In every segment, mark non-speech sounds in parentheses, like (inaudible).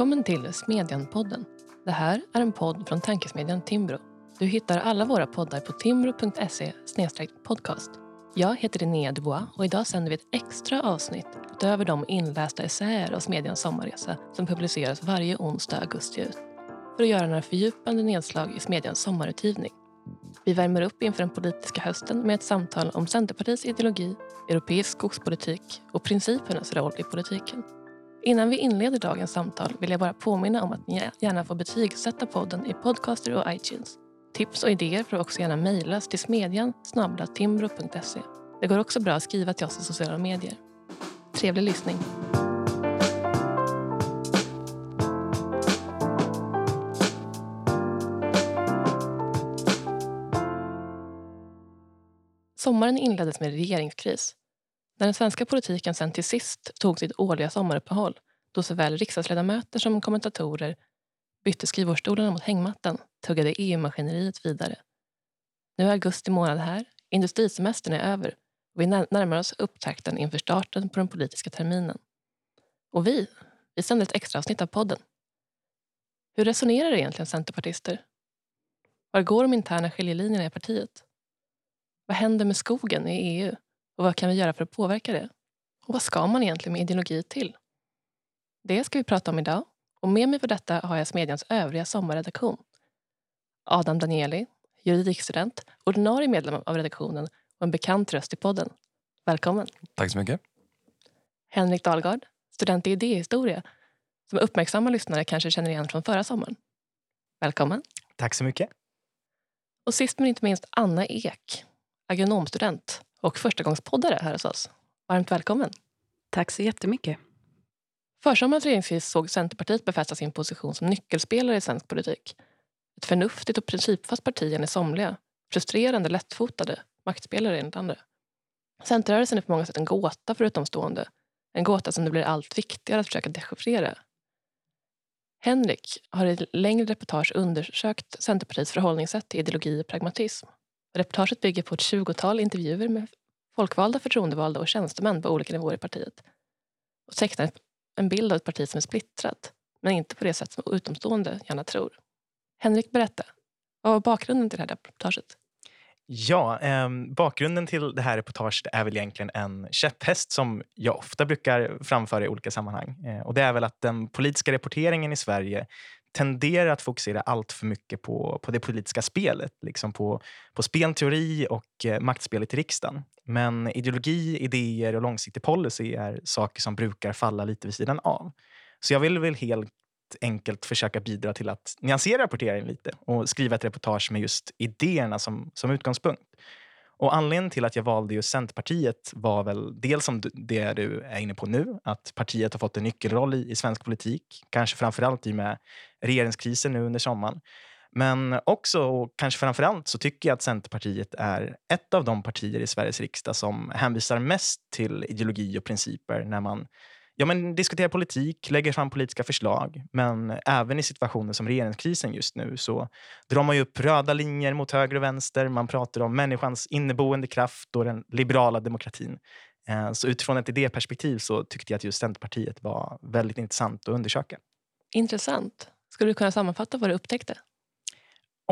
Välkommen till Smedjan-podden. Det här är en podd från tankesmedjan Timbro. Du hittar alla våra poddar på timbro.se podcast. Jag heter Linnea Dubois och idag sänder vi ett extra avsnitt utöver de inlästa essäer av Smedjans sommarresa som publiceras varje onsdag augusti ut för att göra några fördjupande nedslag i Smedjans sommarutgivning. Vi värmer upp inför den politiska hösten med ett samtal om Centerpartiets ideologi, europeisk skogspolitik och principernas roll i politiken. Innan vi inleder dagens samtal vill jag bara påminna om att ni gärna får betygsätta podden i Podcaster och iTunes. Tips och idéer får också gärna mejlas till smedjan timbro.se. Det går också bra att skriva till oss i sociala medier. Trevlig lyssning! Sommaren inleddes med regeringskris. När den svenska politiken sen till sist tog sitt årliga sommaruppehåll då såväl riksdagsledamöter som kommentatorer bytte skrivbordsstolarna mot hängmattan tuggade EU-maskineriet vidare. Nu är augusti månad här, industrisemestern är över och vi närmar oss upptakten inför starten på den politiska terminen. Och vi, vi sänder ett extra avsnitt av podden. Hur resonerar egentligen centerpartister? Var går de interna skiljelinjerna i partiet? Vad händer med skogen i EU och vad kan vi göra för att påverka det? Och vad ska man egentligen med ideologi till? Det ska vi prata om idag och med mig för detta har jag Smedjans övriga sommarredaktion. Adam Danieli, juridikstudent, ordinarie medlem av redaktionen och en bekant röst i podden. Välkommen. Tack så mycket. Henrik Dahlgard, student i idéhistoria som uppmärksamma lyssnare kanske känner igen från förra sommaren. Välkommen. Tack så mycket. Och sist men inte minst Anna Ek, agronomstudent och förstagångspoddare här hos oss. Varmt välkommen. Tack så jättemycket. Försommarens regeringskris såg Centerpartiet befästa sin position som nyckelspelare i svensk politik. Ett förnuftigt och principfast parti enligt somliga, frustrerande lättfotade maktspelare enligt andra. Centerrörelsen är på många sätt en gåta för utomstående. En gåta som det blir allt viktigare att försöka dechiffrera. Henrik har i ett längre reportage undersökt Centerpartiets förhållningssätt till ideologi och pragmatism. Reportaget bygger på ett tjugotal intervjuer med folkvalda, förtroendevalda och tjänstemän på olika nivåer i partiet och tecknar en bild av ett parti som är splittrat, men inte på det sätt som utomstående gärna tror. Henrik, berätta. Vad var bakgrunden till det här reportaget? Ja, eh, bakgrunden till det här reportaget är väl egentligen en käpphäst som jag ofta brukar framföra i olika sammanhang. Eh, och det är väl att den politiska rapporteringen i Sverige tenderar att fokusera allt för mycket på, på det politiska spelet, liksom på, på spelteori och eh, maktspelet i riksdagen. Men ideologi, idéer och långsiktig policy är saker som brukar falla lite vid sidan av. Så jag vill väl helt enkelt försöka bidra till att nyansera rapporteringen lite och skriva ett reportage med just idéerna som, som utgångspunkt. Och anledningen till att jag valde just Centerpartiet var väl dels som det du är inne på nu, att partiet har fått en nyckelroll i, i svensk politik, kanske framförallt i och med regeringskrisen nu under sommaren. Men också, och kanske framförallt, så tycker jag att Centerpartiet är ett av de partier i Sveriges riksdag som hänvisar mest till ideologi och principer när man ja, men diskuterar politik, lägger fram politiska förslag. Men även i situationer som regeringskrisen just nu så drar man ju upp röda linjer mot höger och vänster. Man pratar om människans inneboende kraft och den liberala demokratin. Eh, så utifrån ett idéperspektiv så tyckte jag att just Centerpartiet var väldigt intressant att undersöka. Intressant. Skulle du kunna sammanfatta vad du upptäckte?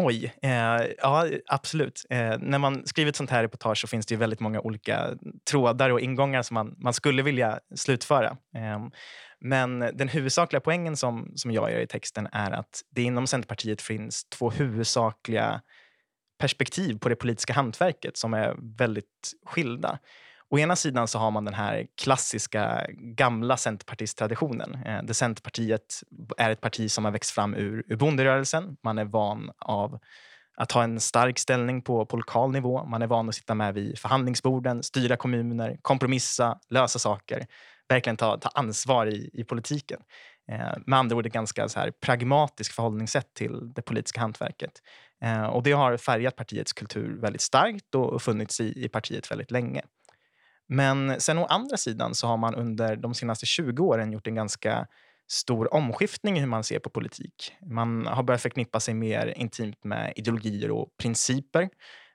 Oj, eh, ja absolut. Eh, när man skriver ett sånt här reportage så finns det ju väldigt många olika trådar och ingångar som man, man skulle vilja slutföra. Eh, men den huvudsakliga poängen som, som jag gör i texten är att det inom Centerpartiet finns två huvudsakliga perspektiv på det politiska hantverket som är väldigt skilda. Å ena sidan så har man den här klassiska gamla centerpartisttraditionen. Eh, där Centerpartiet är ett parti som har växt fram ur, ur bonderörelsen. Man är van av att ha en stark ställning på, på lokal nivå. Man är van att sitta med vid förhandlingsborden, styra kommuner, kompromissa, lösa saker. Verkligen ta, ta ansvar i, i politiken. Eh, med andra ord ett ganska så här pragmatiskt förhållningssätt till det politiska hantverket. Eh, och det har färgat partiets kultur väldigt starkt och funnits i, i partiet väldigt länge. Men sen å andra sidan så har man under de senaste 20 åren gjort en ganska stor omskiftning i hur man ser på politik. Man har börjat förknippa sig mer intimt med ideologier och principer.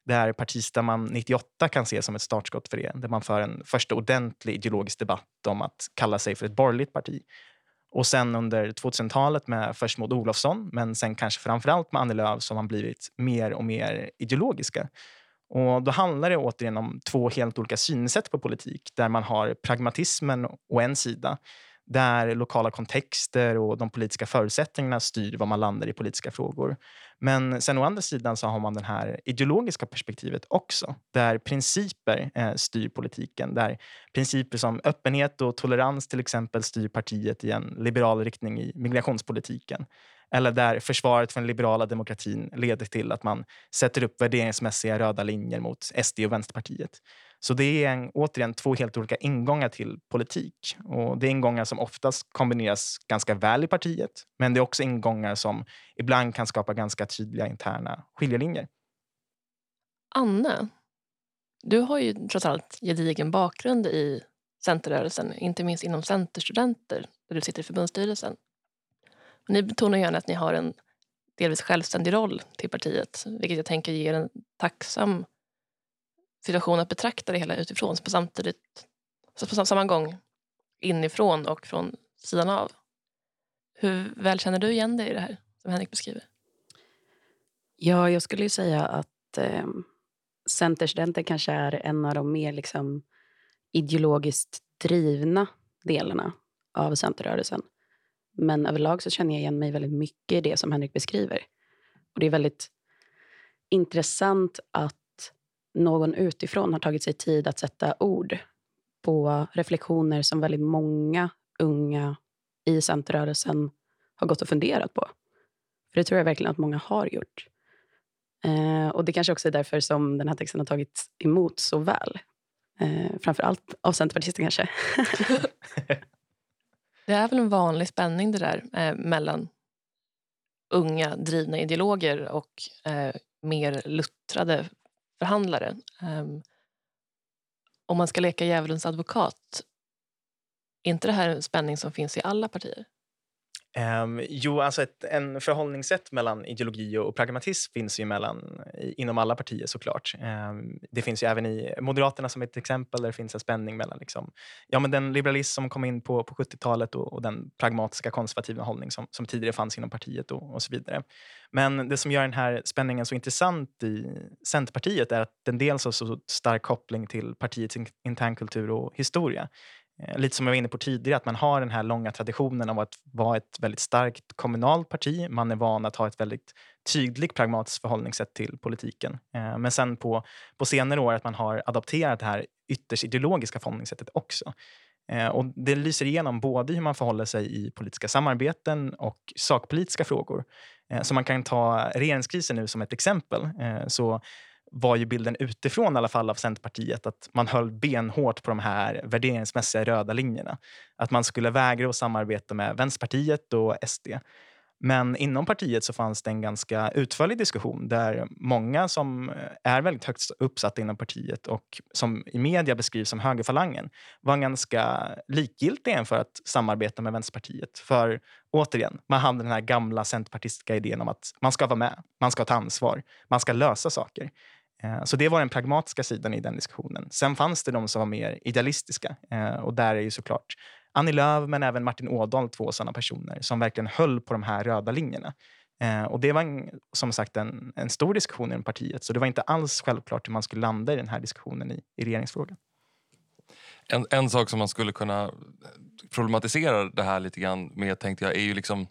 Där partistämman 98 kan ses som ett startskott för det. Där man för en första ordentlig ideologisk debatt om att kalla sig för ett borgerligt parti. Och sen under 2000-talet med först Maud Olofsson, men sen kanske framförallt med Annie Lööf som har blivit mer och mer ideologiska. Och då handlar det återigen om två helt olika synsätt på politik där man har pragmatismen å en sida där lokala kontexter och de politiska förutsättningarna styr var man landar i politiska frågor. Men sen å andra sidan så har man det här ideologiska perspektivet också, där principer eh, styr politiken. Där principer som öppenhet och tolerans till exempel styr partiet i en liberal riktning i migrationspolitiken. Eller där försvaret för den liberala demokratin leder till att man sätter upp värderingsmässiga röda linjer mot SD och Vänsterpartiet. Så det är en, återigen två helt olika ingångar till politik. Och det är ingångar som oftast kombineras ganska väl i partiet. Men det är också ingångar som ibland kan skapa ganska tydliga interna skiljelinjer. Anne, du har ju trots allt gedigen bakgrund i Centerrörelsen, inte minst inom Centerstudenter där du sitter i förbundsstyrelsen. Ni betonar gärna att ni har en delvis självständig roll till partiet vilket jag tänker ger en tacksam situation att betrakta det hela utifrån på samtidigt på samma gång inifrån och från sidan av. Hur väl känner du igen dig i det här som Henrik beskriver? Ja, jag skulle säga att eh, Centerstudenter kanske är en av de mer liksom, ideologiskt drivna delarna av Centerrörelsen. Men överlag så känner jag igen mig väldigt mycket i det som Henrik beskriver. Och Det är väldigt intressant att någon utifrån har tagit sig tid att sätta ord på reflektioner som väldigt många unga i Centerrörelsen har gått och funderat på. För Det tror jag verkligen att många har gjort. Eh, och Det kanske också är därför som den här texten har tagits emot så väl. Eh, framför allt av centerpartister kanske. (laughs) (laughs) det är väl en vanlig spänning det där eh, mellan unga drivna ideologer och eh, mer luttrade förhandlare. Um, om man ska leka djävulens advokat, är inte det här en spänning som finns i alla partier? Um, jo, alltså ett en förhållningssätt mellan ideologi och pragmatism finns ju mellan, inom alla partier såklart. Um, det finns ju även i Moderaterna som ett exempel där det finns en spänning mellan liksom, ja, men den liberalism som kom in på, på 70-talet och, och, den pragmatiska konservativa hållning som, som tidigare fanns inom partiet och, och, så vidare. Men det som gör den här spänningen så intressant i Centerpartiet är att den dels har så stark koppling till partiets internkultur och historia. Eh, lite som jag var inne på tidigare, att man har den här långa traditionen av att vara ett väldigt starkt kommunalt parti. Man är van att ha ett väldigt tydligt pragmatiskt förhållningssätt till politiken. Eh, men sen på, på senare år att man har adopterat det här ytterst ideologiska förhållningssättet också. Eh, och det lyser igenom både hur man förhåller sig i politiska samarbeten och sakpolitiska frågor. Så man kan ta regeringskrisen nu som ett exempel. Så var ju bilden utifrån i alla fall av Centerpartiet att man höll benhårt på de här värderingsmässiga röda linjerna. Att man skulle vägra att samarbeta med Vänsterpartiet och SD. Men inom partiet så fanns det en ganska utförlig diskussion där många som eh, är väldigt högt uppsatta inom partiet och som i media beskrivs som högerfalangen var ganska likgiltiga inför att samarbeta med Vänsterpartiet. För återigen, man hade den här gamla centerpartistiska idén om att man ska vara med, man ska ta ansvar, man ska lösa saker. Eh, så det var den pragmatiska sidan i den diskussionen. Sen fanns det de som var mer idealistiska eh, och där är ju såklart Annie Lööf men även Martin Ådahl två sådana personer som verkligen höll på de här röda linjerna. Eh, och det var en, som sagt en, en stor diskussion inom partiet så det var inte alls självklart hur man skulle landa i den här diskussionen i, i regeringsfrågan. En, en sak som man skulle kunna problematisera det här lite grann med tänkte jag är ju liksom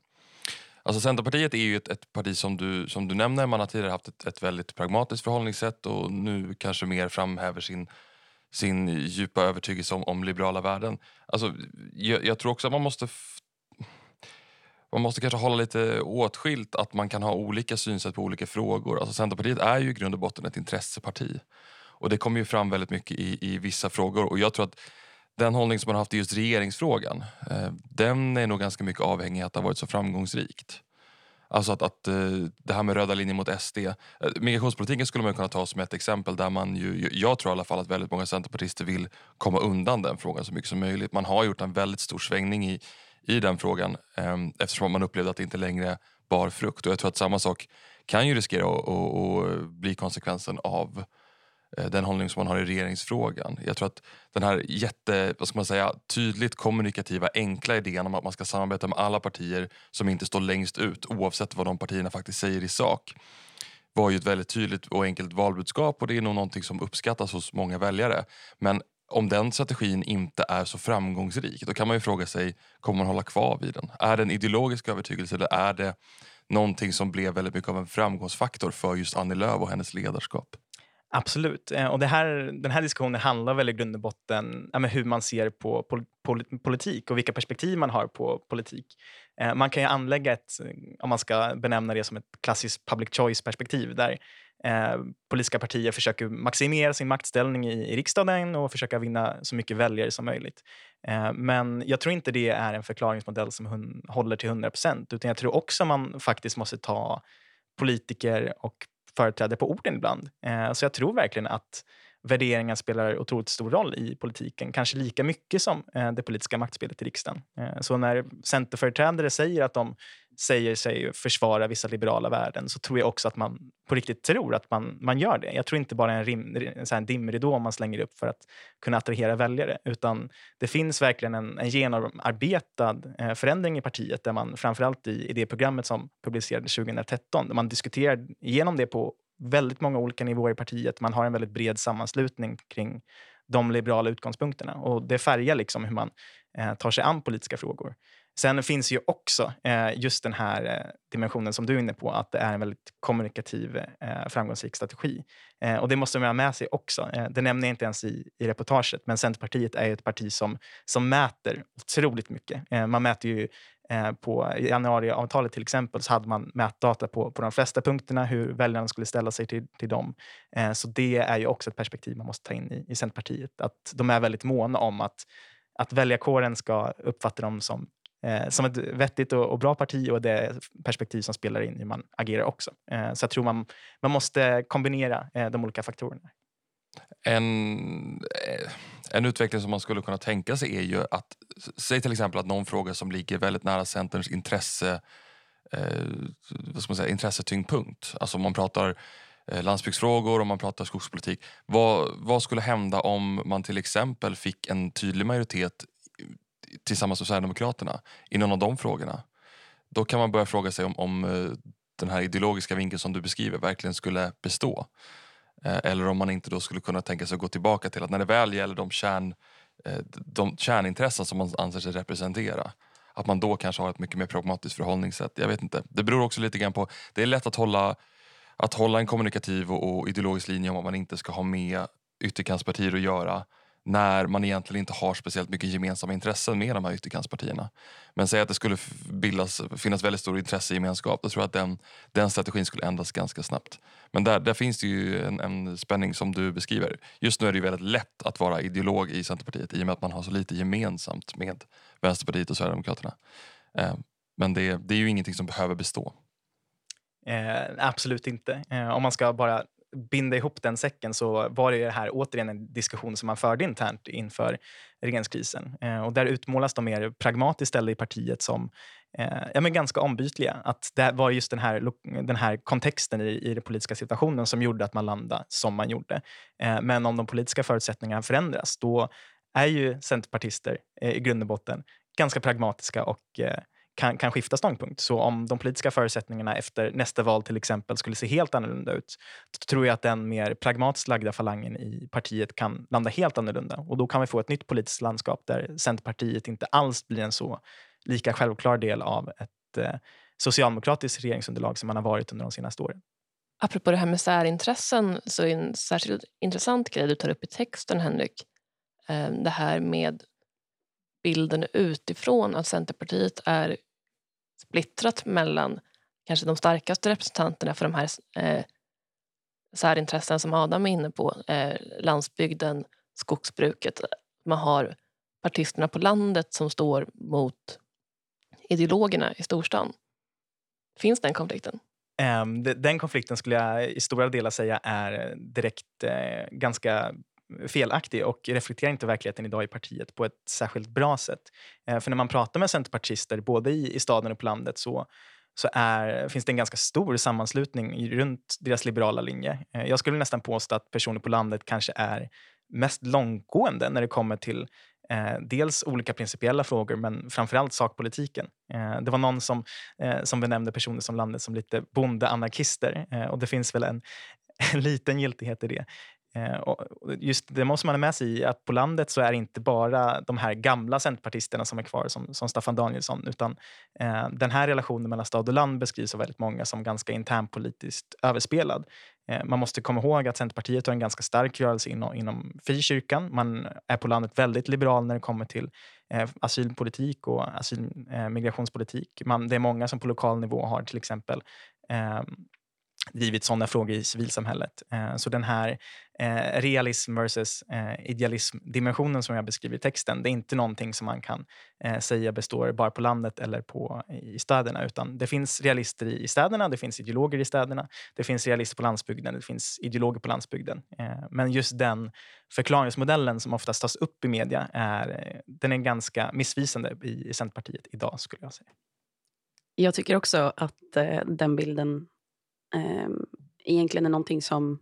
Alltså Centerpartiet är ju ett, ett, parti som du, som du nämner. Man har tidigare haft ett, ett väldigt pragmatiskt förhållningssätt och nu kanske mer framhäver sin, sin djupa övertygelse om, om liberala värden. Alltså, jag, jag tror också att man måste man måste kanske hålla lite åtskilt att man kan ha olika synsätt på olika frågor. Alltså Centerpartiet är ju i grund och botten ett intresseparti. Och det kommer ju fram väldigt mycket i, i vissa frågor. Och jag tror att den hållning som man har haft i just regeringsfrågan, eh, den är nog ganska mycket avhängig att det har varit så framgångsrikt. Alltså att, att eh, det här med röda linjer mot SD. Eh, migrationspolitiken skulle man kunna ta som ett exempel där man ju, jag tror i alla fall att väldigt många centerpartister vill komma undan den frågan så mycket som möjligt. Man har gjort en väldigt stor svängning i, i den frågan ehm, eftersom man upplevde att det inte längre bar frukt. Och jag tror att samma sak kan ju riskera att, att, att bli konsekvensen av eh, Eh, den hållning som man har i regeringsfrågan. Jag tror att den här jätte, vad ska man säga, tydligt kommunikativa, enkla idén om att man ska samarbeta med alla partier som inte står längst ut oavsett vad de partierna faktiskt säger i sak var ju ett väldigt tydligt och enkelt valbudskap och det är nog någonting som uppskattas hos många väljare. Men om den strategin inte är så framgångsrik då kan man ju fråga sig, kommer man hålla kvar vid den? Är det en ideologisk övertygelse eller är det någonting som blev väldigt mycket av en framgångsfaktor för just Annie Lööf och hennes ledarskap? Absolut. Eh, och det här, den här diskussionen handlar väl i grund och botten om hur man ser på pol politik och vilka perspektiv man har på politik. Eh, man kan ju anlägga ett, om man ska benämna det som ett klassiskt public choice-perspektiv där eh, politiska partier försöker maximera sin maktställning i, i riksdagen och försöka vinna så mycket väljare som möjligt. Men jag tror inte det är en förklaringsmodell som håller till 100 procent utan jag tror också man faktiskt måste ta politiker och företräde på orden ibland. Eh, så jag tror verkligen att värderingar spelar otroligt stor roll i politiken, kanske lika mycket som eh, det politiska maktspelet i riksdagen. Eh, så när centerföreträdare säger att de säger sig försvara vissa liberala värden så tror jag också att man på riktigt tror att man, man gör det. Jag tror inte bara en, rim, en dimridå man slänger upp för att kunna attrahera väljare utan det finns verkligen en, en genomarbetad eh, förändring i partiet där man framförallt i, i det programmet som publicerades 2013 där man diskuterar igenom det på väldigt många olika nivåer i partiet. Man har en väldigt bred sammanslutning kring de liberala utgångspunkterna och det färgar liksom hur man eh, tar sig an politiska frågor. Sen finns ju också eh, just den här eh, dimensionen som du är inne på, att det är en väldigt kommunikativ, eh, framgångsrik strategi. Eh, och det måste man ha med sig också. Eh, det nämner jag inte ens i, i reportaget, men Centerpartiet är ett parti som, som mäter otroligt mycket. Eh, man mäter ju eh, på januariavtalet till exempel så hade man mätdata på, på de flesta punkterna, hur väljarna skulle ställa sig till, till dem. Eh, så det är ju också ett perspektiv man måste ta in i, i Centerpartiet. Att de är väldigt måna om att, att väljarkåren ska uppfatta dem som, eh, som ett vettigt och, och, bra parti och det perspektiv som spelar in hur man agerar också. Eh, så jag tror man, man måste kombinera eh, de olika faktorerna. En, eh, en utveckling som man skulle kunna tänka sig är ju att, säg till exempel att någon fråga som ligger väldigt nära Centerns intresse, eh, vad ska man säga, intressetyngdpunkt, alltså om man pratar eh, landsbygdsfrågor, och man pratar skogspolitik. Vad, vad skulle hända om man till exempel fick en tydlig majoritet tillsammans med Sverigedemokraterna i någon av de frågorna? Då kan man börja fråga sig om, om eh, den här ideologiska vinkeln som du beskriver verkligen skulle bestå. Eh, eller om man inte då skulle kunna tänka sig att gå tillbaka till att när det väl gäller de, kärn, eh, de kärnintressen som man anser sig representera att man då kanske har ett mycket mer pragmatiskt förhållningssätt. Jag vet inte. Det beror också lite grann på, det är lätt att hålla, att hålla en kommunikativ och, och ideologisk linje om att man inte ska ha med ytterkantspartier att göra när man egentligen inte har speciellt mycket gemensamma intressen med de här ytterkantspartierna. Men säg att det skulle bildas, finnas väldigt stor intressegemenskap, då tror jag att den, den strategin skulle ändras ganska snabbt. Men där, där finns det ju en, en, spänning som du beskriver. Just nu är det ju väldigt lätt att vara ideolog i Centerpartiet i och med att man har så lite gemensamt med Vänsterpartiet och Sverigedemokraterna. Eh, men det, det är ju ingenting som behöver bestå. Eh, absolut inte. Eh, om man ska bara binda ihop den säcken så var det här återigen en diskussion som man förde internt inför regeringskrisen. Eh, och där utmålas de mer pragmatiskt ställda i partiet som eh, ja, men ganska ombytliga. Att det var just den här, den här kontexten i, i den politiska situationen som gjorde att man landade som man gjorde. Eh, men om de politiska förutsättningarna förändras, då är ju centerpartister eh, i grund och botten ganska pragmatiska och eh, kan, kan skifta ståndpunkt. Så om de politiska förutsättningarna efter nästa val till exempel skulle se helt annorlunda ut, då tror jag att den mer pragmatiskt lagda falangen i partiet kan landa helt annorlunda. Och då kan vi få ett nytt politiskt landskap där Centerpartiet inte alls blir en så lika självklar del av ett eh, socialdemokratiskt regeringsunderlag som man har varit under de senaste åren. Apropå det här med särintressen så är en särskilt intressant grej du tar upp i texten, Henrik, eh, det här med bilden utifrån att Centerpartiet är splittrat mellan kanske de starkaste representanterna för de här eh, särintressen som Adam är inne på, eh, landsbygden, skogsbruket. Man har partisterna på landet som står mot ideologerna i storstan. Finns den konflikten? Um, den konflikten skulle jag i stora delar säga är direkt eh, ganska felaktig och reflekterar inte verkligheten idag i partiet på ett särskilt bra sätt. Eh, för när man pratar med centerpartister, både i, i staden och på landet, så så är, finns det en ganska stor sammanslutning runt deras liberala linje. Eh, jag skulle nästan påstå att personer på landet kanske är mest långtgående när det kommer till eh, dels olika principiella frågor men framförallt sakpolitiken. Eh, det var någon som, eh, som benämnde personer som landet som lite bondeanarkister eh, och det finns väl en, (laughs) en liten giltighet i det. Eh, och just det måste man ha med sig i, att på landet så är det inte bara de här gamla centerpartisterna som är kvar som, som Staffan Danielsson, utan eh, den här relationen mellan stad och land beskrivs av väldigt många som ganska internpolitiskt överspelad. Eh, man måste komma ihåg att Centerpartiet har en ganska stark rörelse inom, inom frikyrkan. Man är på landet väldigt liberal när det kommer till eh, asylpolitik och asyl, eh, migrationspolitik. Man, det är många som på lokal nivå har till exempel eh, drivit sådana frågor i civilsamhället. Eh, så den här eh, realism versus eh, idealism-dimensionen som jag beskriver i texten, det är inte någonting som man kan säga består bara på landet eller på, i städerna, utan det finns realister i, städerna, det finns ideologer i städerna, det finns realister på landsbygden, det finns ideologer på landsbygden. Men just den förklaringsmodellen som oftast tas upp i media, är, den är ganska missvisande i, Centerpartiet idag, skulle jag säga. Jag tycker också att den bilden eh, egentligen är någonting som,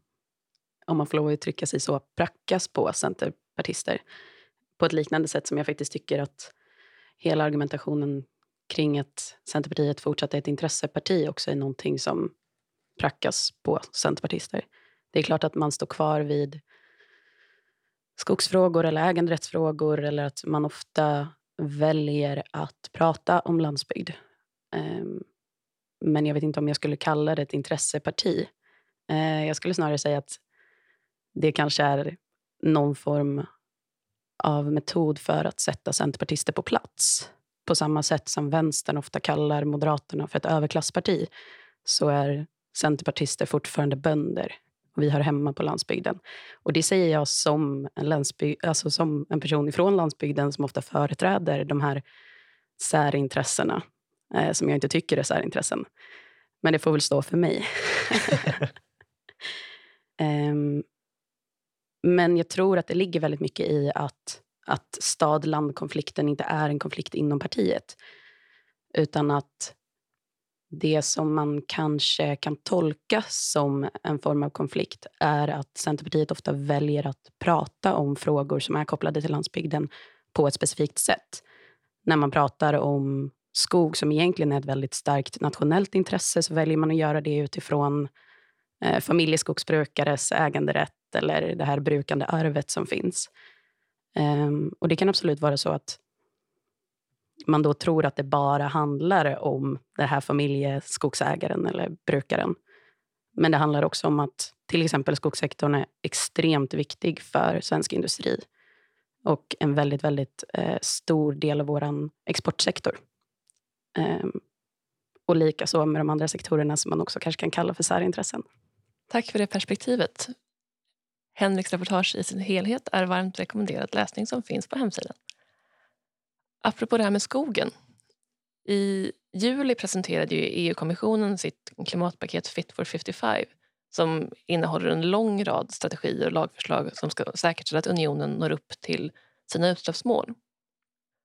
om man får lov att uttrycka sig så, prackas på centerpartister på ett liknande sätt som jag faktiskt tycker att hela argumentationen kring att Centerpartiet fortsatt är ett intresseparti också är någonting som prackas på centerpartister. Det är klart att man står kvar vid skogsfrågor eller äganderättsfrågor eller att man ofta väljer att prata om landsbygd. Ehm, men jag vet inte om jag skulle kalla det ett intresseparti. Eh, jag skulle snarare säga att det kanske är någon form av metod för att sätta centerpartister på plats. På samma sätt som vänstern ofta kallar Moderaterna för ett överklassparti så är centerpartister fortfarande bönder. Och vi hör hemma på landsbygden. Och Det säger jag som en, alltså som en person från landsbygden som ofta företräder de här särintressena eh, som jag inte tycker är särintressen. Men det får väl stå för mig. um, (laughs) men jag tror att det ligger väldigt mycket i att, att stad-land-konflikten inte är en konflikt inom partiet. Utan att det som man kanske kan tolka som en form av konflikt är att Centerpartiet ofta väljer att prata om frågor som är kopplade till landsbygden på ett specifikt sätt. När man pratar om skog som egentligen är ett väldigt starkt nationellt intresse så väljer man att göra det utifrån eh, familjeskogsbrukares äganderätt eller det här brukande arvet som finns. Um, och Det kan absolut vara så att man då tror att det bara handlar om den här familjeskogsägaren eller brukaren. Men det handlar också om att till exempel skogssektorn är extremt viktig för svensk industri och en väldigt, väldigt eh, stor del av vår exportsektor. Ehm, och likaså med de andra sektorerna som man också kanske kan kalla för särintressen. Tack för det perspektivet. Henriks reportage i sin helhet är varmt rekommenderad läsning som finns på hemsidan. Apropå det här med skogen. I juli presenterade EU-kommissionen sitt klimatpaket Fit for 55 som innehåller en lång rad strategier och lagförslag som ska säkerställa att unionen når upp till sina utsläppsmål.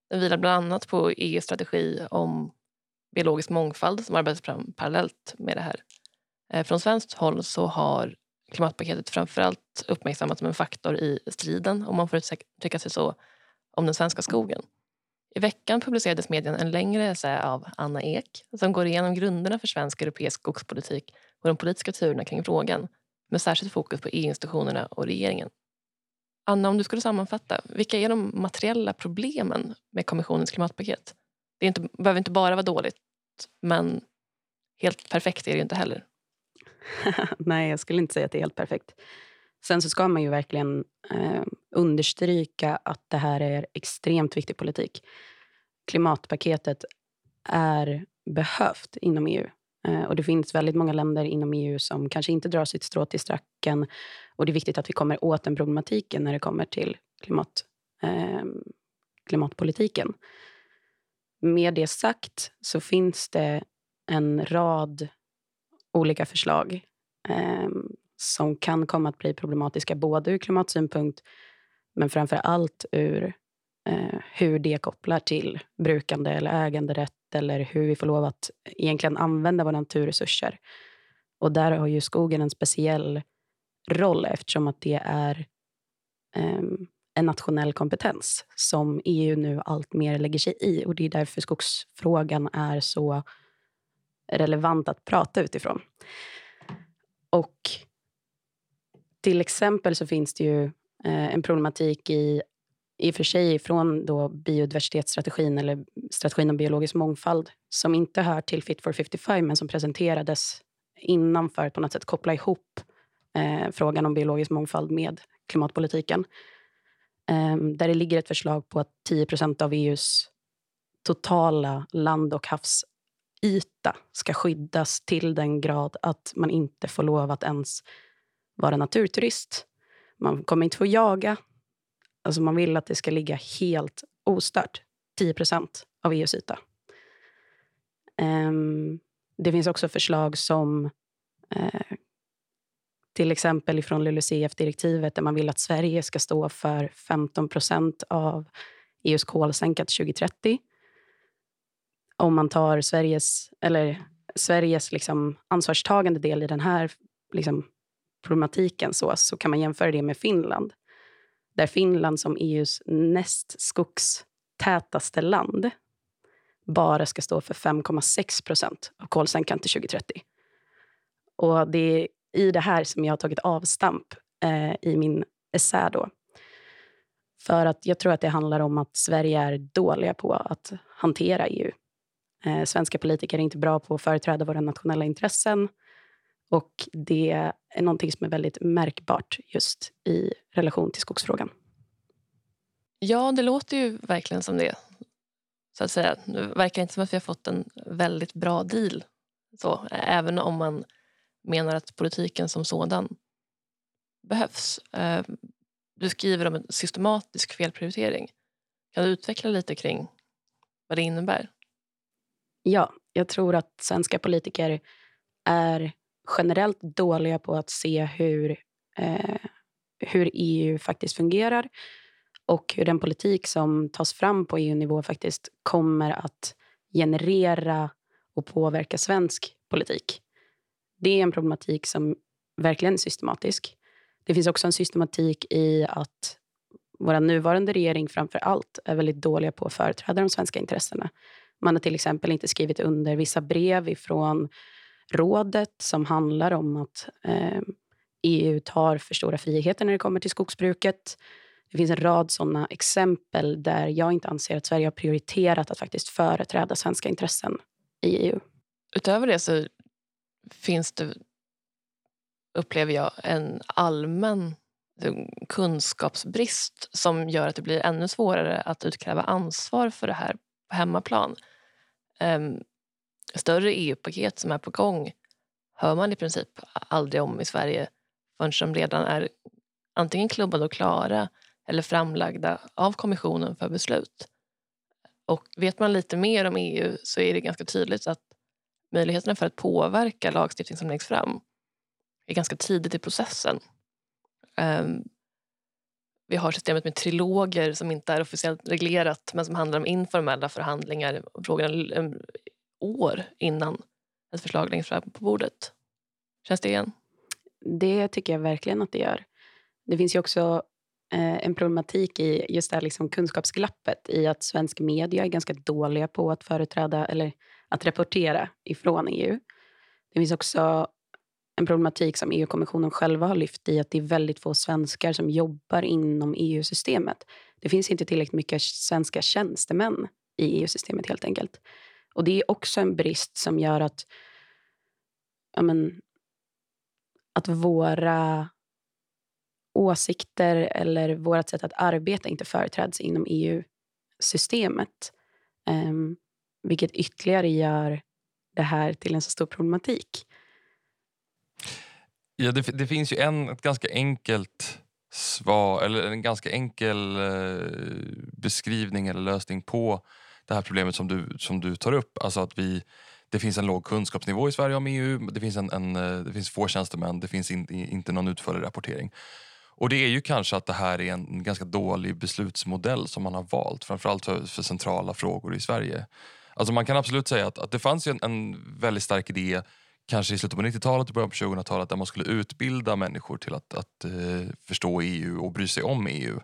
Den vilar bland annat på EUs strategi om biologisk mångfald som arbetas fram parallellt med det här. Eh, från svenskt håll så har klimatpaketet framförallt uppmärksammats som en faktor i striden, om man får uttrycka sig så, om den svenska skogen. I veckan publicerades medien en längre essä av Anna Ek som går igenom grunderna för svensk och europeisk skogspolitik och de politiska turerna kring frågan med särskilt fokus på EU-institutionerna och regeringen. Anna, om du skulle sammanfatta, vilka är de materiella problemen med kommissionens klimatpaket? Det inte, behöver inte bara vara dåligt, men helt perfekt är det ju inte heller. (laughs) Nej, jag skulle inte säga att det är helt perfekt. Sen så ska man ju verkligen eh, understryka att det här är extremt viktig politik. Klimatpaketet är behövt inom EU. Eh, och Det finns väldigt många länder inom EU som kanske inte drar sitt strå till stracken. Och Det är viktigt att vi kommer åt den problematiken när det kommer till klimat, eh, klimatpolitiken. Med det sagt så finns det en rad olika förslag eh, som kan komma att bli problematiska både ur klimatsynpunkt men framför allt ur eh, hur det kopplar till brukande eller äganderätt eller hur vi får lov att egentligen använda våra naturresurser. Och där har ju skogen en speciell roll eftersom att det är um, en nationell kompetens som EU nu allt mer lägger sig i. Och Det är därför skogsfrågan är så relevant att prata utifrån. Och till exempel så finns det ju eh, en problematik i i och för sig från då biodiversitetsstrategin eller strategin om biologisk mångfald som inte hör till Fit for 55 men som presenterades innan för att på något sätt koppla ihop eh, frågan om biologisk mångfald med klimatpolitiken. Eh, där det ligger ett förslag på att 10% av EUs totala land och havsyta ska skyddas till den grad att man inte får lov att ens vara naturturist. Man kommer inte få jaga, Alltså man vill att det ska ligga helt ostört, 10% av EUs yta. Um, det finns också förslag som uh, till exempel från LULUCF-direktivet där man vill att Sverige ska stå för 15% av EUs kolsänka till 2030. Om man tar Sveriges, eller Sveriges liksom ansvarstagande del i den här liksom problematiken så, så kan man jämföra det med Finland där Finland som EUs näst skogstätaste land bara ska stå för 5,6 procent av kolsänkan till 2030. Och det är i det här som jag har tagit avstamp eh, i min essä. Då. För att jag tror att det handlar om att Sverige är dåliga på att hantera EU. Eh, svenska politiker är inte bra på att företräda våra nationella intressen. Och det är någonting som är väldigt märkbart just i relation till skogsfrågan. Ja, det låter ju verkligen som det. Så att säga. Nu verkar det inte som att vi har fått en väldigt bra deal. Så, även om man menar att politiken som sådan behövs. Eh, du skriver om en systematisk felprioritering. Kan du utveckla lite kring vad det innebär? Ja, jag tror att svenska politiker är generellt dåliga på att se hur, eh, hur EU faktiskt fungerar och hur den politik som tas fram på EU-nivå faktiskt kommer att generera och påverka svensk politik. Det är en problematik som verkligen är systematisk. Det finns också en systematik i att vår nuvarande regering framför allt är väldigt dåliga på att företräda de svenska intressena. Man har till exempel inte skrivit under vissa brev ifrån rådet som handlar om att eh, EU tar för stora friheter när det kommer till skogsbruket. Det finns en rad såna exempel där jag inte anser att Sverige har prioriterat att faktiskt företräda svenska intressen i EU. Utöver det så finns det, upplever jag, en allmän eh, kunskapsbrist som gör att det blir ännu svårare att utkräva ansvar för det här på hemmaplan. Um, större EU-paket som är på gång hör man i princip aldrig om i Sverige förrän de redan är antingen klubbade och klara eller framlagda av kommissionen för beslut. Och vet man lite mer om EU så är det ganska tydligt att möjligheterna för att påverka lagstiftning som läggs fram är ganska tidigt i processen. Um, vi har systemet med triloger som inte är officiellt reglerat men som handlar om informella förhandlingar frågan år innan ett förslag läggs fram på bordet. Känns det igen? Det tycker jag verkligen att det gör. Det finns ju också eh, en problematik i just det här liksom kunskapsglappet i att svensk media är ganska dåliga på att företräda eller att rapportera ifrån EU. Det finns också en problematik som EU-kommissionen själva har lyft i att det är väldigt få svenskar som jobbar inom EU-systemet. Det finns inte tillräckligt mycket svenska tjänstemän i EU-systemet helt enkelt. Och det är också en brist som gör att, ja men, att våra åsikter eller vårt sätt att arbeta inte företräds inom EU-systemet. Um, ehm, vilket ytterligare gör det här till en så stor problematik. Ja, det, det finns ju en ett ganska enkelt svar, eller en ganska enkel eh, beskrivning eller lösning på det här problemet som du, som du tar upp. Alltså att vi, det finns en låg kunskapsnivå i Sverige om EU, det finns, en, en eh, det finns få tjänstemän, det finns in, inte någon utförlig rapportering. Och det är ju kanske att det här är en ganska dålig beslutsmodell som man har valt, framförallt för, för centrala frågor i Sverige. Alltså man kan absolut säga att, att det fanns en, en väldigt stark idé kanske i slutet på 90-talet och början på 2000-talet där man skulle utbilda människor till att, att eh, förstå EU och bry sig om EU.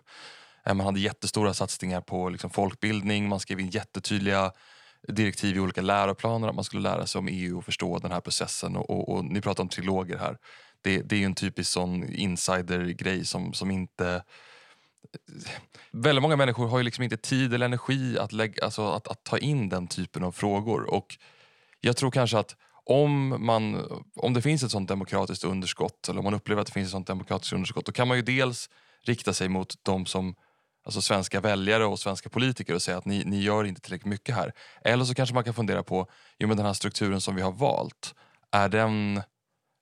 Eh, man hade jättestora satsningar på liksom, folkbildning, man skrev in jättetydliga direktiv i olika läroplaner att man skulle lära sig om EU och förstå den här processen. Och, och, och ni pratar om triloger här. Det, det är ju en typisk sån insidergrej som, som inte... Väldigt många människor har ju liksom inte tid eller energi att, lägga, alltså att, att ta in den typen av frågor. Och jag tror kanske att om, man, om det finns ett sånt demokratiskt underskott eller om man upplever att det finns ett sånt demokratiskt underskott då kan man ju dels rikta sig mot de som alltså svenska väljare och svenska politiker och säga att ni, ni gör inte tillräckligt mycket här. Eller så kanske man kan fundera på, jo men den här strukturen som vi har valt, är den,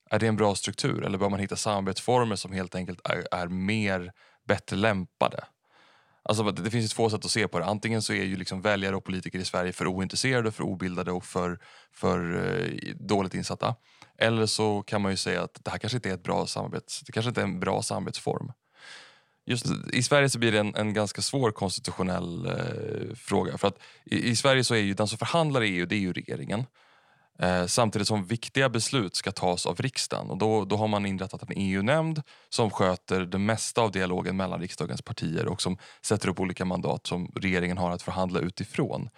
är det en bra struktur eller bör man hitta samarbetsformer som helt enkelt är, är mer, bättre lämpade? Alltså, det finns ju två sätt att se på det. Antingen så är ju liksom väljare och politiker i Sverige för ointresserade, för obildade och för, för eh, dåligt insatta. Eller så kan man ju säga att det här kanske inte är ett bra samarbets, det kanske inte är en bra samarbetsform. Just I Sverige så blir det en, en ganska svår konstitutionell eh, fråga. För att i, i, Sverige så är ju den som förhandlar i EU det är ju regeringen. Eh, samtidigt som viktiga beslut ska tas av riksdagen. Och då, då har man inrättat en EU-nämnd som sköter det mesta av dialogen mellan riksdagens partier och som sätter upp olika mandat som regeringen har att förhandla utifrån.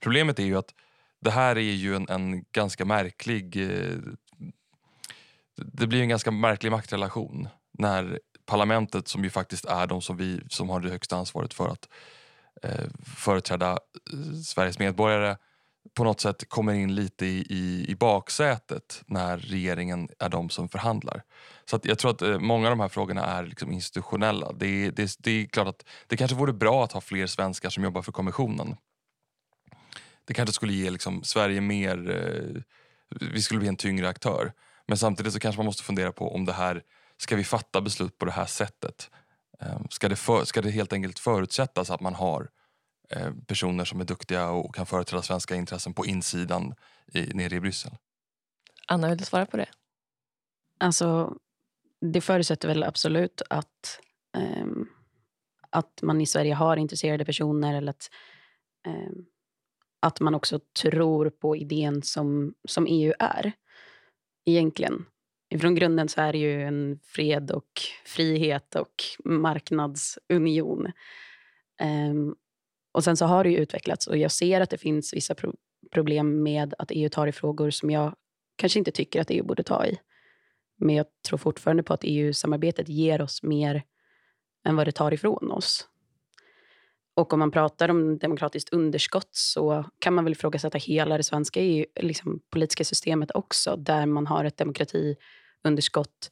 Problemet är ju att det här är ju en, en ganska märklig... Eh, det blir en ganska märklig maktrelation när parlamentet som ju faktiskt är de som, vi, som har det högsta ansvaret för att eh, företräda eh, Sveriges medborgare på något sätt kommer in lite i, i, i baksätet när regeringen är de som förhandlar. Så att jag tror att eh, många av de här frågorna är liksom institutionella. Det, det, det är klart att det kanske vore bra att ha fler svenskar som jobbar för kommissionen. Det kanske skulle ge liksom Sverige mer... Eh, vi skulle bli en tyngre aktör. Men samtidigt så kanske man måste fundera på om det här ska vi fatta beslut på det här sättet? Ehm, ska det, för, ska det helt enkelt förutsättas att man har eh, personer som är duktiga och kan företräda svenska intressen på insidan i, nere i Bryssel? Anna, vill du svara på det? Alltså, det förutsätter väl absolut att, um, att man i Sverige har intresserade personer eller att, um, att man också tror på idén som, som EU är. Egentligen från grunden så är det ju en fred och frihet och marknadsunion. Um, och sen så har det ju utvecklats och jag ser att det finns vissa pro problem med att EU tar i frågor som jag kanske inte tycker att EU borde ta i. Men jag tror fortfarande på att EU-samarbetet ger oss mer än vad det tar ifrån oss. Och om man pratar om demokratiskt underskott så kan man väl ifrågasätta hela det svenska EU, liksom politiska systemet också, där man har ett demokratiunderskott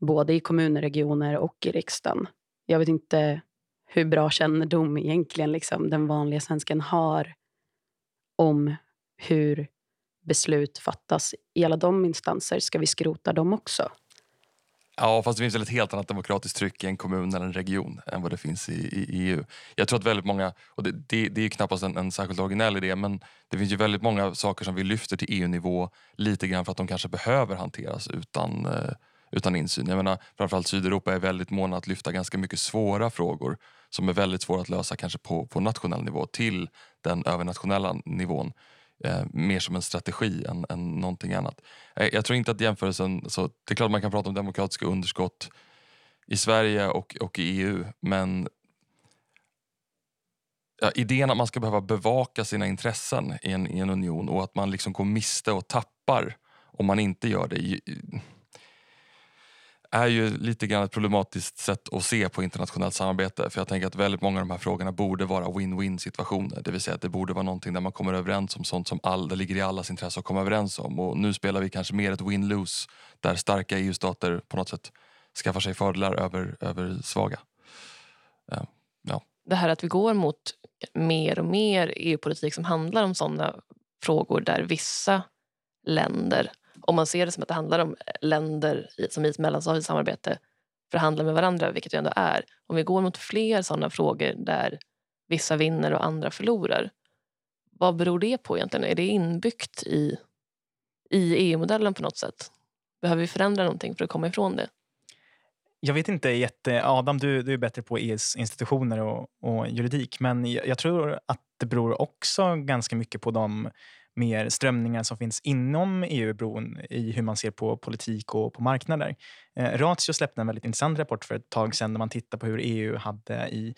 både i kommuner, regioner och i riksdagen. Jag vet inte hur bra kännedom egentligen liksom den vanliga svensken har om hur beslut fattas i alla de instanser. Ska vi skrota dem också? Ja, fast det finns väl ett helt annat demokratiskt tryck i en kommun eller en region än vad det finns i, i EU. Jag tror att väldigt många, och det, det, det är knappast en, en särskilt originell idé, men det finns ju väldigt många saker som vi lyfter till EU-nivå lite grann för att de kanske behöver hanteras utan, eh, utan insyn. Jag menar, framförallt Sydeuropa är väldigt måna att lyfta ganska mycket svåra frågor som är väldigt svåra att lösa kanske på, på nationell nivå till den övernationella nivån eh, mer som en strategi än, än någonting annat. Eh, jag tror inte att jämförelsen, så det är klart man kan prata om demokratiska underskott i Sverige och, och i EU men ja, idén att man ska behöva bevaka sina intressen i en, i en union och att man liksom går miste och tappar om man inte gör det är ju lite grann ett problematiskt sätt att se på internationellt samarbete. För jag tänker att väldigt många av de här frågorna borde vara win-win situationer. Det vill säga att det borde vara någonting där man kommer överens om sånt som all, det ligger i allas intresse att komma överens om. Och nu spelar vi kanske mer ett win-lose där starka EU-stater på något sätt skaffar sig fördelar över, över svaga. Ehm, ja. Det här att vi går mot mer och mer EU-politik som handlar om sådana frågor där vissa länder om man ser det som att det handlar om eh, länder som i ett mellanstatligt samarbete förhandlar med varandra, vilket det ändå är. Om vi går mot fler sådana frågor där vissa vinner och andra förlorar. Vad beror det på egentligen? Är det inbyggt i, i EU-modellen på något sätt? Behöver vi förändra någonting för att komma ifrån det? Jag vet inte jätte... Adam, du, du är bättre på EUs institutioner och, och juridik. Men jag, jag, tror att det beror också ganska mycket på de mer strömningar som finns inom EU i hur man ser på politik och på marknader. Eh, Ratio släppte en väldigt intressant rapport för ett tag sedan där man tittar på hur EU hade i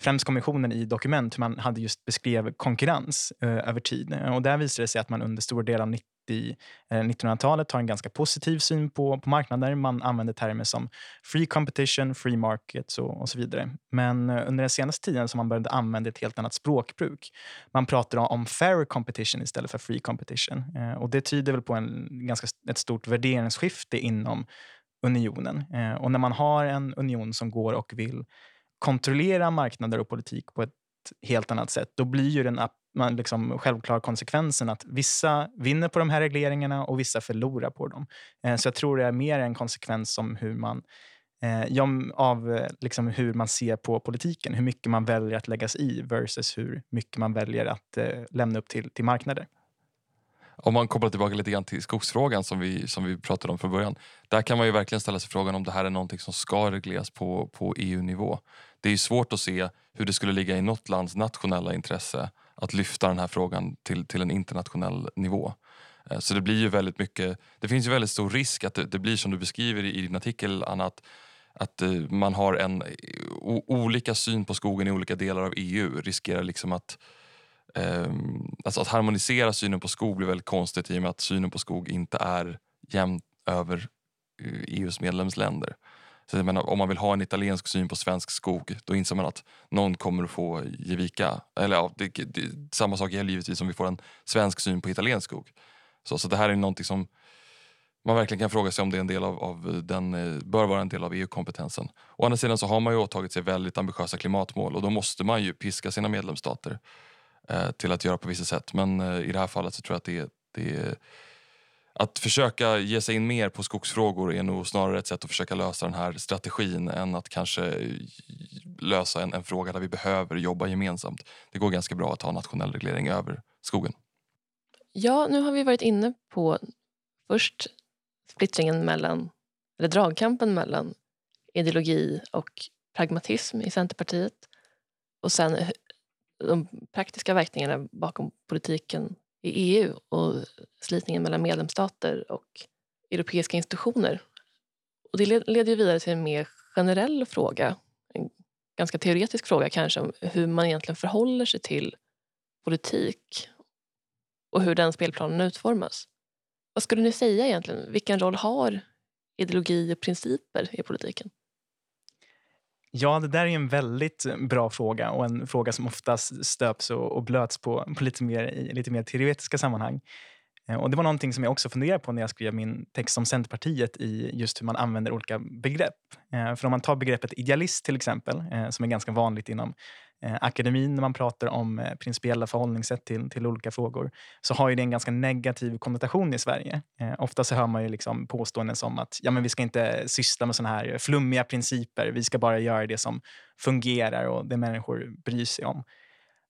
främst kommissionen i dokument hur man hade just beskrev konkurrens eh, över tid. Och där visade det sig att man under stora delar av i eh, 1900-talet har en ganska positiv syn på, på marknader. Man använder termer som free competition, free markets och, och så vidare. Men eh, under den senaste tiden så har man börjat använda ett helt annat språkbruk. Man pratar om fair competition istället för free competition. Eh, och det tyder väl på en, ganska, ett stort värderingsskifte inom unionen. Eh, och när man har en union som går och vill kontrollera marknader och politik på ett helt annat sätt, då blir ju den man liksom självklar konsekvensen att vissa vinner på de här regleringarna och vissa förlorar på dem. Eh, så jag tror det är mer en konsekvens som hur man, eh, av eh, liksom hur man ser på politiken. Hur mycket man väljer att lägga sig i versus hur mycket man väljer att lämna upp till, till marknader. Om man kopplar tillbaka lite grann till skogsfrågan som vi, som vi pratade om från början. Där kan man ju verkligen ställa sig frågan om det här är någonting som ska regleras på, på EU-nivå. Det är svårt att se hur det skulle ligga i något lands nationella intresse att lyfta den här frågan till, till en internationell nivå. Eh, så det blir ju väldigt mycket, det finns ju väldigt stor risk att det, det blir som du beskriver i, din artikel Anna, att, att eh, man har en eh, o, olika syn på skogen i olika delar av EU riskerar liksom att um, alltså att harmonisera synen på skog blir väldigt konstigt i och med att synen på skog inte är jämn över e EUs medlemsländer. Så jag menar, om man vill ha en italiensk syn på svensk skog då inser man att någon kommer att få ge vika. Eller, ja, det, det, samma sak gäller givetvis om vi får en svensk syn på italiensk skog. Så, så det här är någonting som man verkligen kan fråga sig om det är en del av, av den, eh, bör vara en del av EU-kompetensen. Å andra sidan så har man ju åtagit sig väldigt ambitiösa klimatmål och då måste man ju piska sina medlemsstater eh, till att göra på vissa sätt. Men eh, i det här fallet så tror jag att det, det att försöka ge sig in mer på skogsfrågor är nog snarare ett sätt att försöka lösa den här strategin än att kanske eh, lösa en, en fråga där vi behöver jobba gemensamt. Det går ganska bra att ha nationell reglering över skogen. Ja, nu har vi varit inne på först splittringen mellan, eller dragkampen mellan ideologi och pragmatism i Centerpartiet och sen de praktiska verkningarna bakom politiken i EU och slitningen mellan medlemsstater och europeiska institutioner. Och det leder vidare till en mer generell fråga, en ganska teoretisk fråga kanske, om hur man egentligen förhåller sig till politik och hur den spelplanen utformas. Vad skulle ni säga egentligen? Vilken roll har ideologi och principer i politiken? Ja, det där är en väldigt eh, bra fråga och en fråga som oftast stöps och, och blöts på, på lite, mer, i lite mer teoretiska sammanhang. Eh, och det var någonting som jag också funderade på när jag skrev min text om Centerpartiet i just hur man använder olika begrepp. Eh, för om man tar begreppet idealist till exempel, som är ganska vanligt inom Eh, akademin när man pratar om eh, principiella förhållningssätt till, till olika frågor så har ju det en ganska negativ konnotation i Sverige. Eh, ofta så hör man ju liksom påståenden som att ja, men vi ska inte syssla med såna här flummiga principer. Vi ska bara göra det som fungerar och det människor bryr sig om.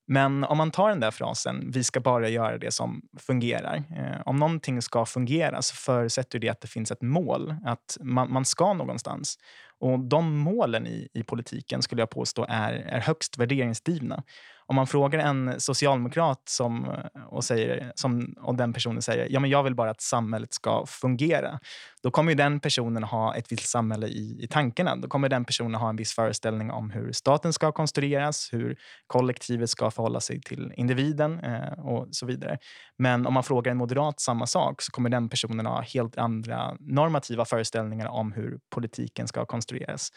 Men om man tar den där frasen, vi ska bara göra det som fungerar. Eh, om någonting ska fungera så förutsätter det att det finns ett mål, att man, man ska någonstans. Och de målen i, i politiken skulle jag påstå är, är högst värderingsdrivna. Om man frågar en socialdemokrat som, eh, och, säger, som, och den personen säger ja men jag vill bara att samhället ska fungera, då kommer den personen ha ett visst samhälle i, i tankarna. Då kommer den personen ha en viss föreställning om hur staten ska konstrueras, hur kollektivet ska förhålla sig till individen eh, och så vidare. Men om man frågar en moderat samma sak så kommer den personen ha helt andra normativa föreställningar om hur politiken ska konstrueras.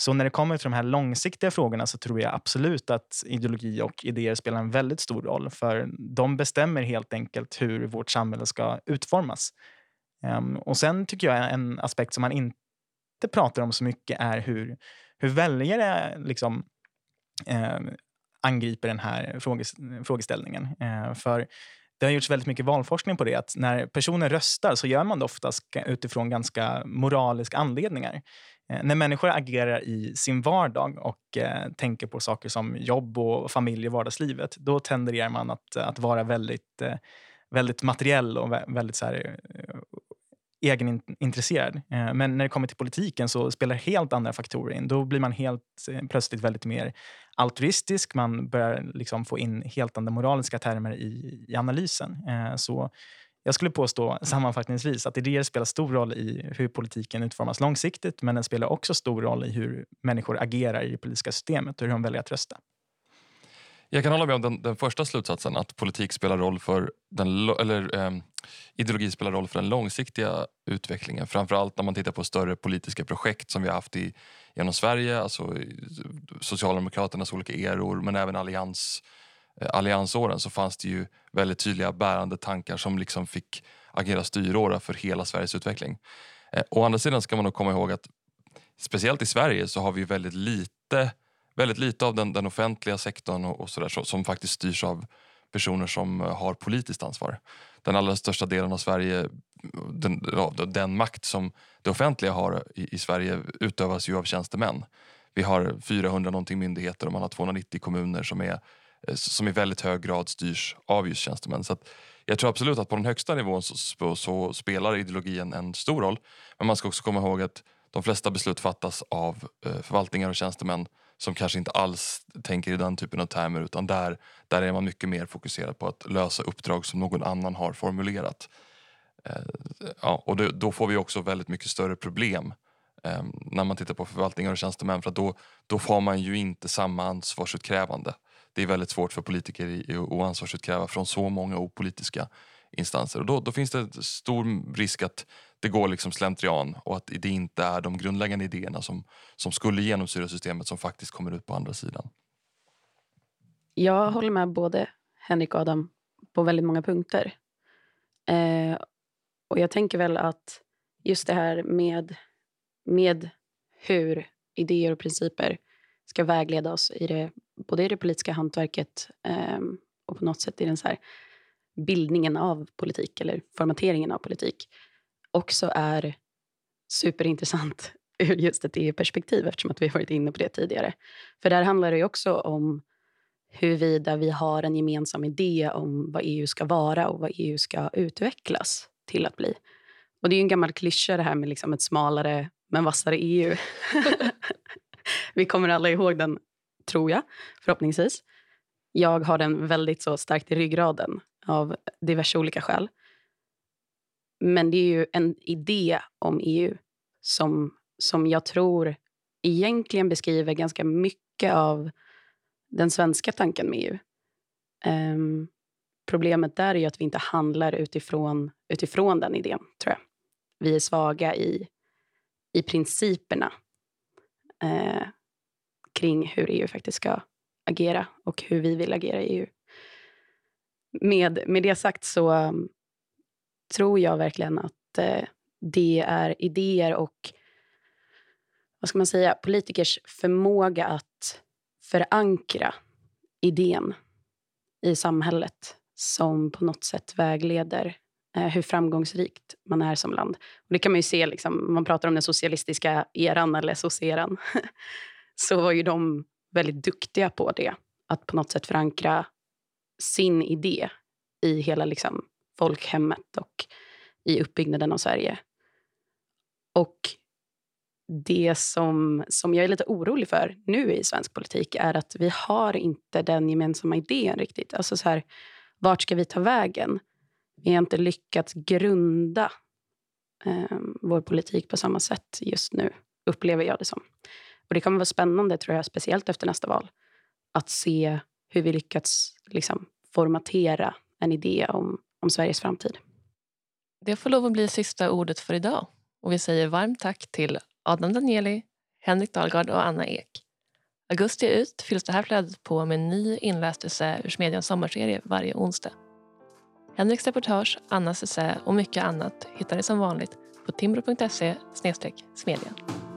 Så när det kommer till de här långsiktiga frågorna så tror jag absolut att ideologi och idéer spelar en väldigt stor roll. För de bestämmer helt enkelt hur vårt samhälle ska utformas. Ehm, och sen tycker jag en aspekt som man inte pratar om så mycket är hur, hur väljare liksom, eh, angriper den här frågeställningen. Eh, för det har gjorts väldigt mycket valforskning på det. Att när personer röstar så gör man det oftast utifrån ganska moraliska anledningar. Eh, när människor agerar i sin vardag och eh, tänker på saker som jobb och familj och vardagslivet, då tenderar man att, att vara väldigt, eh, väldigt materiell och väldigt så här, eh, egenintresserad. Eh, men när det kommer till politiken så spelar helt andra faktorer in. Då blir man helt eh, plötsligt väldigt mer altruistisk. Man börjar liksom få in helt andra moraliska termer i, i analysen. Eh, så jag skulle påstå sammanfattningsvis att idéer spelar stor roll i hur politiken utformas långsiktigt men den spelar också stor roll i hur människor agerar i det politiska systemet och hur de väljer att rösta. Jag kan hålla med om den, den första slutsatsen att politik spelar roll för den, eller, eh, ideologi spelar roll för den långsiktiga utvecklingen. Framförallt när man tittar på större politiska projekt som vi har haft i, genom Sverige, alltså Socialdemokraternas olika eror men även allians, eh, Eh, alliansåren så fanns det ju väldigt tydliga bärande tankar som liksom fick agera styråra för hela Sveriges utveckling. Eh, å andra sidan ska man nog komma ihåg att speciellt i Sverige så har vi väldigt lite väldigt lite av den, den offentliga sektorn och, och så där, så, som faktiskt styrs av personer som eh, har politiskt ansvar. Den allra största delen av Sverige, den, den makt som det offentliga har i, i, Sverige utövas ju av tjänstemän. Vi har 400 någonting myndigheter och man har 290 kommuner som är Eh, som i väldigt hög grad styrs av just tjänstemän. Så jag tror absolut att på den högsta nivån så, så, spelar ideologin en stor roll. Men man ska också komma ihåg att de flesta beslut fattas av eh, förvaltningar och tjänstemän som kanske inte alls tänker i den typen av termer utan där, där är man mycket mer fokuserad på att lösa uppdrag som någon annan har formulerat. Eh, ja, och det, då får vi också väldigt mycket större problem eh, när man tittar på förvaltningar och tjänstemän för då, då får man ju inte samma ansvarsutkrävande. Det är väldigt svårt för politiker att ansvarsutkräva från så många opolitiska instanser. Och då, då finns det stor risk att det går liksom slentrian och att det inte är de grundläggande idéerna som, som skulle genomsyra systemet som faktiskt kommer ut på andra sidan. Jag håller med både Henrik och Adam på väldigt många punkter. Eh, och jag tänker väl att just det här med, med hur idéer och principer ska vägleda oss i det, både i det politiska hantverket eh, och på något sätt i den så här bildningen av politik eller formateringen av politik också är superintressant (laughs) ur just ett EU-perspektiv eftersom att vi har varit inne på det tidigare. För där handlar det också om huruvida vi har en gemensam idé om vad EU ska vara och vad EU ska utvecklas till att bli. Och Det är en gammal klyscha det här med liksom ett smalare men vassare EU. (laughs) vi kommer alla ihåg den, tror jag, förhoppningsvis. Jag har den väldigt så starkt i ryggraden av diverse olika skäl. Men det är ju en idé om EU som, som jag tror egentligen beskriver ganska mycket av den svenska tanken med EU. Um, ehm, problemet där är ju att vi inte handlar utifrån, utifrån den idén, tror jag. Vi är svaga i, i principerna eh, kring hur EU faktiskt ska agera och hur vi vill agera i EU. Med, med det sagt så um, tror jag verkligen att uh, det är idéer och vad ska man säga, politikers förmåga att förankra idén i samhället som på något sätt vägleder eh, hur framgångsrikt man är som land. Och det kan man ju se, liksom, man pratar om den socialistiska eran eller soc-eran. (laughs) så var ju de väldigt duktiga på det. Att på något sätt förankra sin idé i hela liksom, folkhemmet och i uppbyggnaden av Sverige. Och det som, som jag är lite orolig för nu i svensk politik är att vi har inte den gemensamma idén riktigt. Alltså så här, vart ska vi ta vägen? Vi har inte lyckats grunda eh, vår politik på samma sätt just nu, upplever jag det som. Och Det kommer vara spännande, tror jag, speciellt efter nästa val, att se hur vi lyckats liksom, formatera en idé om, om Sveriges framtid. Det får lov att bli sista ordet för idag. Och vi säger varmt tack till Adam Danieli, Henrik Dahlgard och Anna Ek. Augusti ut fylls det här flödet på med en ny inläst essä ur Smedjans sommarserie varje onsdag. Henriks reportage, Annas essä och mycket annat hittar ni som vanligt på timbro.se smedjan.